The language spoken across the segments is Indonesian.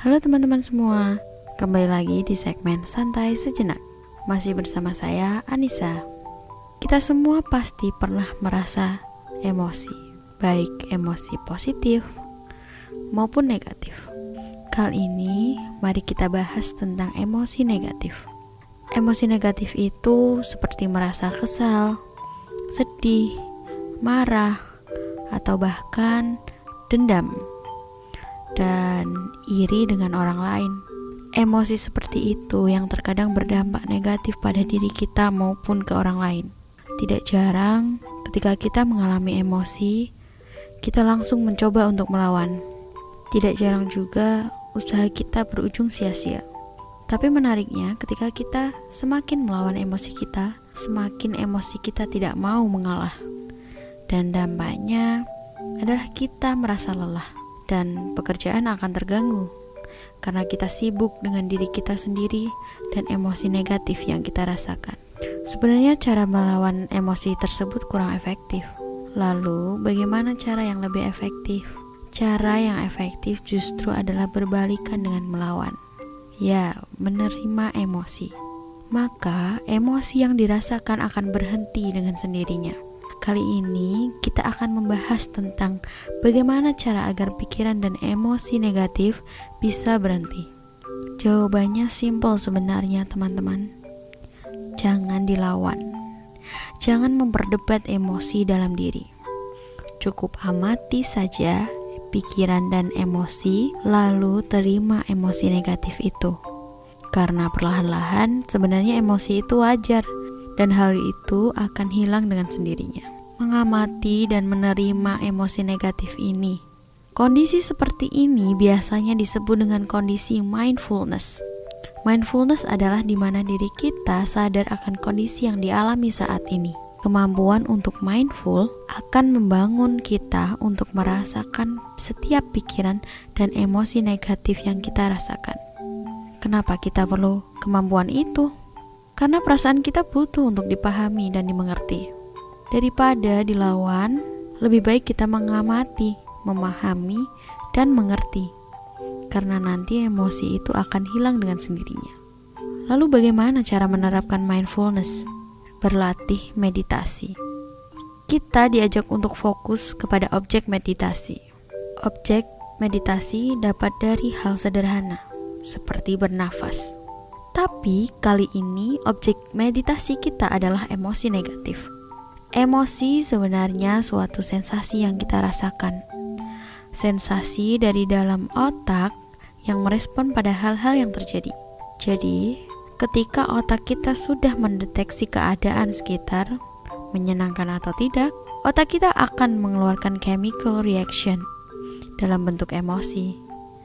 Halo teman-teman semua, kembali lagi di segmen Santai Sejenak. Masih bersama saya, Anissa. Kita semua pasti pernah merasa emosi, baik emosi positif maupun negatif. Kali ini, mari kita bahas tentang emosi negatif. Emosi negatif itu seperti merasa kesal, sedih, marah, atau bahkan dendam dan iri dengan orang lain. Emosi seperti itu yang terkadang berdampak negatif pada diri kita maupun ke orang lain. Tidak jarang, ketika kita mengalami emosi, kita langsung mencoba untuk melawan. Tidak jarang juga usaha kita berujung sia-sia. Tapi menariknya, ketika kita semakin melawan emosi kita, semakin emosi kita tidak mau mengalah, dan dampaknya adalah kita merasa lelah dan pekerjaan akan terganggu karena kita sibuk dengan diri kita sendiri dan emosi negatif yang kita rasakan. Sebenarnya cara melawan emosi tersebut kurang efektif. Lalu, bagaimana cara yang lebih efektif? Cara yang efektif justru adalah berbalikan dengan melawan. Ya, menerima emosi. Maka, emosi yang dirasakan akan berhenti dengan sendirinya. Kali ini kita akan membahas tentang bagaimana cara agar pikiran dan emosi negatif bisa berhenti. Jawabannya simpel sebenarnya, teman-teman. Jangan dilawan. Jangan memperdebat emosi dalam diri. Cukup amati saja pikiran dan emosi, lalu terima emosi negatif itu. Karena perlahan-lahan sebenarnya emosi itu wajar dan hal itu akan hilang dengan sendirinya. Mengamati dan menerima emosi negatif ini. Kondisi seperti ini biasanya disebut dengan kondisi mindfulness. Mindfulness adalah di mana diri kita sadar akan kondisi yang dialami saat ini. Kemampuan untuk mindful akan membangun kita untuk merasakan setiap pikiran dan emosi negatif yang kita rasakan. Kenapa kita perlu kemampuan itu? Karena perasaan kita butuh untuk dipahami dan dimengerti. Daripada dilawan, lebih baik kita mengamati, memahami, dan mengerti. Karena nanti emosi itu akan hilang dengan sendirinya. Lalu bagaimana cara menerapkan mindfulness? Berlatih meditasi. Kita diajak untuk fokus kepada objek meditasi. Objek meditasi dapat dari hal sederhana, seperti bernafas tapi kali ini objek meditasi kita adalah emosi negatif. Emosi sebenarnya suatu sensasi yang kita rasakan. Sensasi dari dalam otak yang merespon pada hal-hal yang terjadi. Jadi, ketika otak kita sudah mendeteksi keadaan sekitar, menyenangkan atau tidak, otak kita akan mengeluarkan chemical reaction dalam bentuk emosi.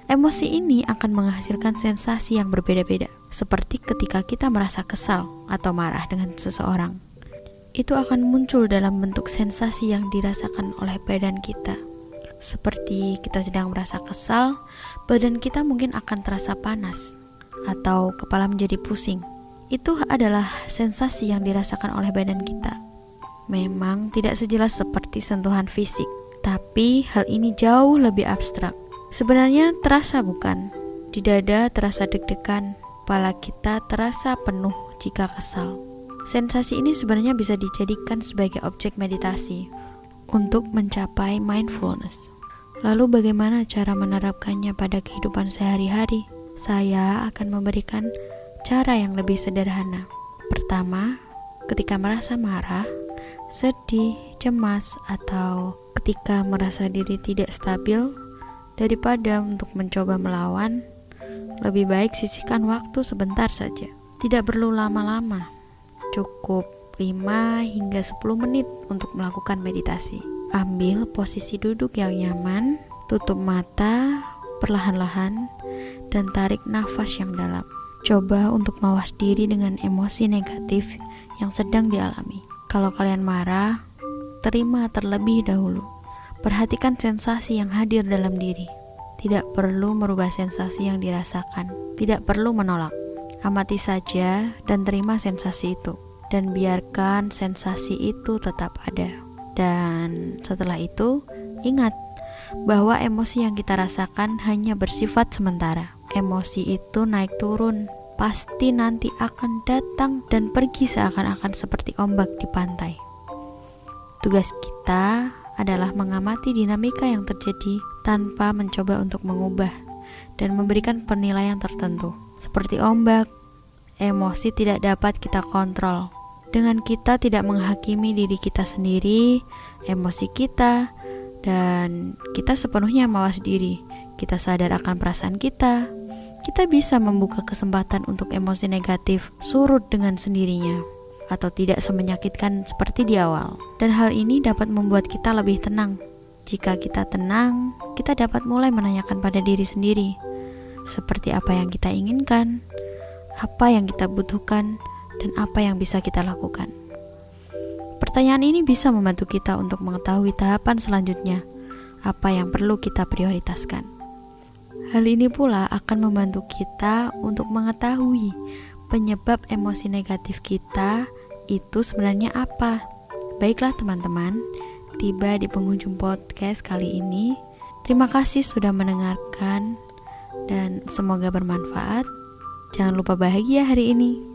Emosi ini akan menghasilkan sensasi yang berbeda-beda seperti ketika kita merasa kesal atau marah dengan seseorang. Itu akan muncul dalam bentuk sensasi yang dirasakan oleh badan kita. Seperti kita sedang merasa kesal, badan kita mungkin akan terasa panas atau kepala menjadi pusing. Itu adalah sensasi yang dirasakan oleh badan kita. Memang tidak sejelas seperti sentuhan fisik, tapi hal ini jauh lebih abstrak. Sebenarnya terasa bukan? Di dada terasa deg-degan, kepala kita terasa penuh jika kesal. Sensasi ini sebenarnya bisa dijadikan sebagai objek meditasi untuk mencapai mindfulness. Lalu bagaimana cara menerapkannya pada kehidupan sehari-hari? Saya akan memberikan cara yang lebih sederhana. Pertama, ketika merasa marah, sedih, cemas, atau ketika merasa diri tidak stabil, daripada untuk mencoba melawan, lebih baik sisihkan waktu sebentar saja. Tidak perlu lama-lama. Cukup 5 hingga 10 menit untuk melakukan meditasi. Ambil posisi duduk yang nyaman, tutup mata perlahan-lahan dan tarik nafas yang dalam. Coba untuk mawas diri dengan emosi negatif yang sedang dialami. Kalau kalian marah, terima terlebih dahulu. Perhatikan sensasi yang hadir dalam diri. Tidak perlu merubah sensasi yang dirasakan, tidak perlu menolak. Amati saja dan terima sensasi itu, dan biarkan sensasi itu tetap ada. Dan setelah itu, ingat bahwa emosi yang kita rasakan hanya bersifat sementara. emosi itu naik turun, pasti nanti akan datang dan pergi seakan-akan seperti ombak di pantai. Tugas kita adalah mengamati dinamika yang terjadi tanpa mencoba untuk mengubah dan memberikan penilaian tertentu. Seperti ombak, emosi tidak dapat kita kontrol. Dengan kita tidak menghakimi diri kita sendiri, emosi kita, dan kita sepenuhnya mawas diri. Kita sadar akan perasaan kita, kita bisa membuka kesempatan untuk emosi negatif surut dengan sendirinya atau tidak semenyakitkan seperti di awal. Dan hal ini dapat membuat kita lebih tenang. Jika kita tenang, kita dapat mulai menanyakan pada diri sendiri, seperti apa yang kita inginkan, apa yang kita butuhkan, dan apa yang bisa kita lakukan. Pertanyaan ini bisa membantu kita untuk mengetahui tahapan selanjutnya, apa yang perlu kita prioritaskan. Hal ini pula akan membantu kita untuk mengetahui penyebab emosi negatif kita itu sebenarnya apa. Baiklah teman-teman, tiba di penghujung podcast kali ini. Terima kasih sudah mendengarkan dan semoga bermanfaat. Jangan lupa bahagia hari ini.